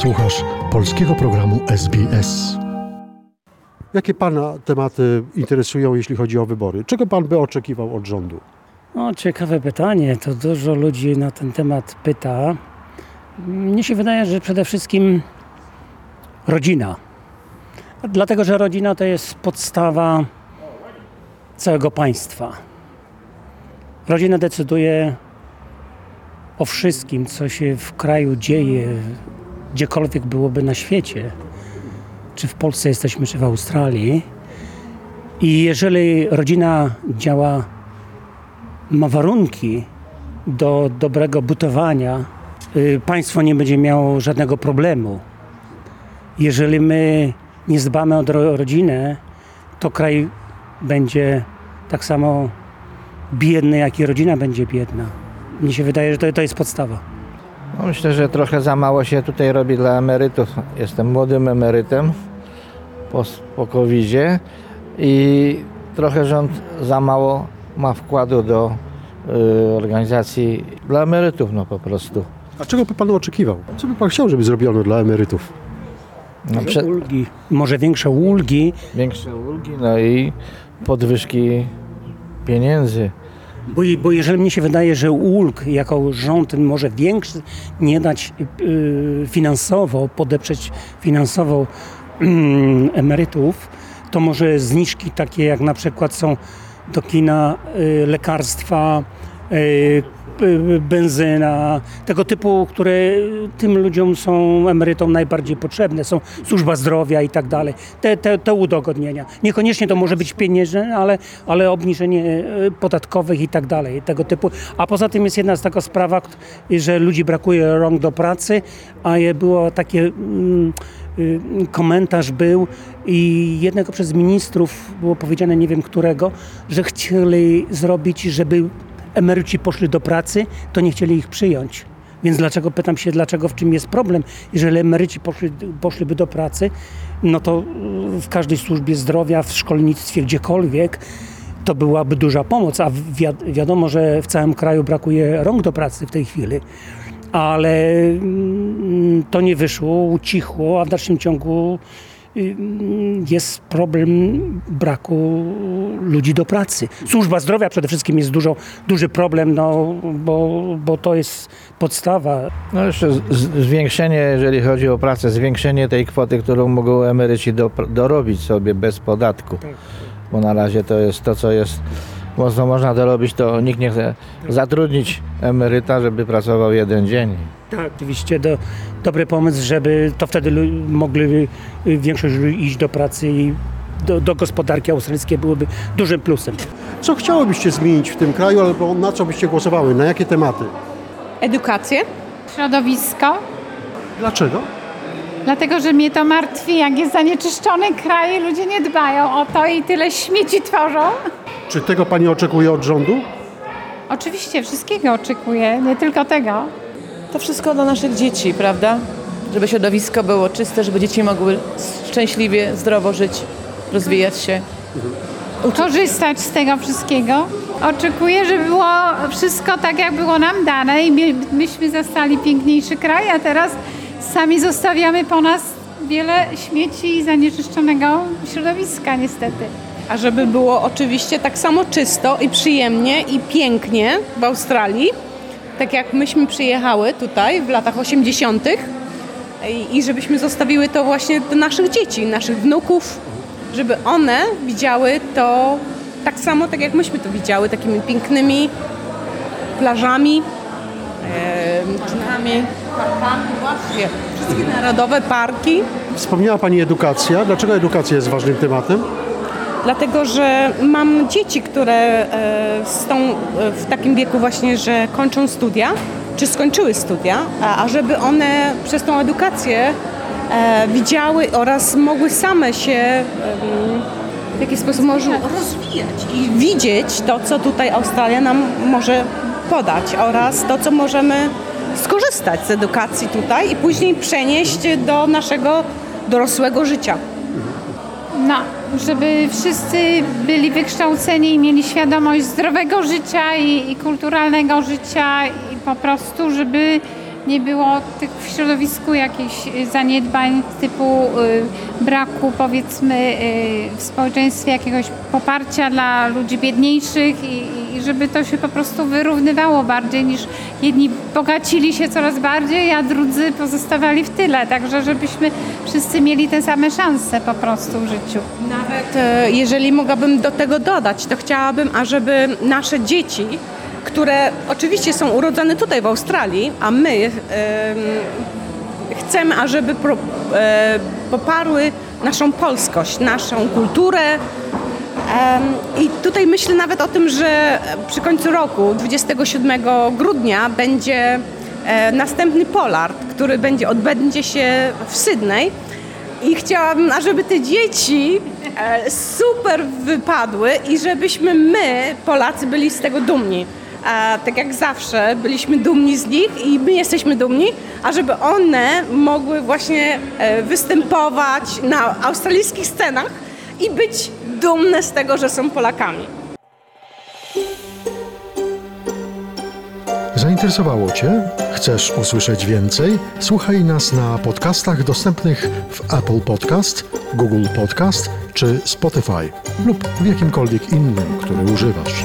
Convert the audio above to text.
Słuchasz polskiego programu SBS. Jakie Pana tematy interesują, jeśli chodzi o wybory? Czego Pan by oczekiwał od rządu? O, ciekawe pytanie. To dużo ludzi na ten temat pyta. Mnie się wydaje, że przede wszystkim rodzina. Dlatego, że rodzina to jest podstawa całego państwa. Rodzina decyduje o wszystkim, co się w kraju dzieje, gdziekolwiek byłoby na świecie. Czy w Polsce jesteśmy, czy w Australii. I jeżeli rodzina działa ma warunki do dobrego budowania, y, państwo nie będzie miało żadnego problemu. Jeżeli my nie dbamy o ro- rodzinę, to kraj będzie tak samo biedny, jak i rodzina będzie biedna. Mnie się wydaje, że to, to jest podstawa. No myślę, że trochę za mało się tutaj robi dla emerytów. Jestem młodym emerytem po, po covid i trochę rząd za mało ma wkładu do y, organizacji dla emerytów, no po prostu. A czego by Pan oczekiwał? Co by Pan chciał, żeby zrobiono dla emerytów? No, prze, Ulgi, może większe ulgi, większe ulgi, no i podwyżki pieniędzy. Bo, bo jeżeli mnie się wydaje, że ulg jako rząd może większy nie dać y, finansowo, podeprzeć finansowo mm, emerytów, to może zniżki takie jak na przykład są do kina y, lekarstwa, y, benzyna, tego typu, które tym ludziom są, emerytom najbardziej potrzebne, są służba zdrowia i tak dalej. Te, te, te udogodnienia. Niekoniecznie to może być pieniężne, ale, ale obniżenie e, podatkowych i tak dalej, tego typu. A poza tym jest jedna z taka sprawa, że ludzi brakuje rąk do pracy, a było takie mm, y, komentarz był i jednego przez ministrów było powiedziane, nie wiem którego, że chcieli zrobić, żeby emeryci poszli do pracy, to nie chcieli ich przyjąć. Więc dlaczego, pytam się, dlaczego, w czym jest problem? Jeżeli emeryci poszli, poszliby do pracy, no to y, w każdej służbie zdrowia, w szkolnictwie, gdziekolwiek, to byłaby duża pomoc, a wi- wiadomo, że w całym kraju brakuje rąk do pracy w tej chwili. Ale mm, to nie wyszło, ucichło, a w dalszym ciągu jest problem braku ludzi do pracy. Służba zdrowia przede wszystkim jest dużo, duży problem, no, bo, bo to jest podstawa. No jeszcze z, zwiększenie, jeżeli chodzi o pracę, zwiększenie tej kwoty, którą mogą emeryci do, dorobić sobie bez podatku. Bo na razie to jest to, co jest, co można dorobić, to nikt nie chce zatrudnić emeryta, żeby pracował jeden dzień. Tak, oczywiście do, dobry pomysł, żeby to wtedy mogli y, większość ludzi iść do pracy i do, do gospodarki australijskiej byłoby dużym plusem. Co chciałobyście zmienić w tym kraju, albo na co byście głosowały? Na jakie tematy? edukację. środowisko, Dlaczego? dlatego że mnie to martwi, jak jest zanieczyszczony kraj, ludzie nie dbają o to i tyle śmieci tworzą. Czy tego Pani oczekuje od rządu? Oczywiście wszystkiego oczekuję, nie tylko tego. To wszystko dla naszych dzieci, prawda? Żeby środowisko było czyste, żeby dzieci mogły szczęśliwie, zdrowo żyć, rozwijać się. Korzystać z tego wszystkiego. Oczekuję, żeby było wszystko tak, jak było nam dane i my, myśmy zastali piękniejszy kraj, a teraz sami zostawiamy po nas wiele śmieci i zanieczyszczonego środowiska niestety. A żeby było oczywiście tak samo czysto i przyjemnie i pięknie w Australii, tak jak myśmy przyjechały tutaj w latach 80. I, żebyśmy zostawiły to właśnie do naszych dzieci, naszych wnuków, żeby one widziały to tak samo, tak jak myśmy to widziały, takimi pięknymi plażami, drzewami, parkami, właśnie, wszystkie narodowe parki. Wspomniała Pani edukacja. Dlaczego edukacja jest ważnym tematem? Dlatego, że mam dzieci, które e, są e, w takim wieku właśnie, że kończą studia, czy skończyły studia, a, żeby one przez tą edukację e, widziały oraz mogły same się w jakiś sposób może rozwijać i widzieć to, co tutaj Australia nam może podać oraz to, co możemy skorzystać z edukacji tutaj i później przenieść do naszego dorosłego życia. No, żeby wszyscy byli wykształceni i mieli świadomość zdrowego życia i, i kulturalnego życia i po prostu, żeby nie było tych w środowisku jakichś y, zaniedbań typu y, braku powiedzmy y, w społeczeństwie jakiegoś poparcia dla ludzi biedniejszych i, i żeby to się po prostu wyrównywało bardziej niż jedni bogacili się coraz bardziej, a drudzy pozostawali w tyle. Także żebyśmy wszyscy mieli te same szanse po prostu w życiu. Nawet jeżeli mogłabym do tego dodać, to chciałabym, ażeby nasze dzieci, które oczywiście są urodzone tutaj w Australii, a my em, chcemy, ażeby e, poparły naszą polskość, naszą kulturę. I tutaj myślę nawet o tym, że przy końcu roku, 27 grudnia, będzie e, następny Polart, który będzie, odbędzie się w Sydney. I chciałabym, ażeby te dzieci e, super wypadły i żebyśmy my, Polacy, byli z tego dumni. E, tak jak zawsze, byliśmy dumni z nich i my jesteśmy dumni, a żeby one mogły właśnie e, występować na australijskich scenach i być dumne z tego, że są Polakami. Zainteresowało Cię? Chcesz usłyszeć więcej? Słuchaj nas na podcastach dostępnych w Apple Podcast, Google Podcast czy Spotify lub w jakimkolwiek innym, który używasz.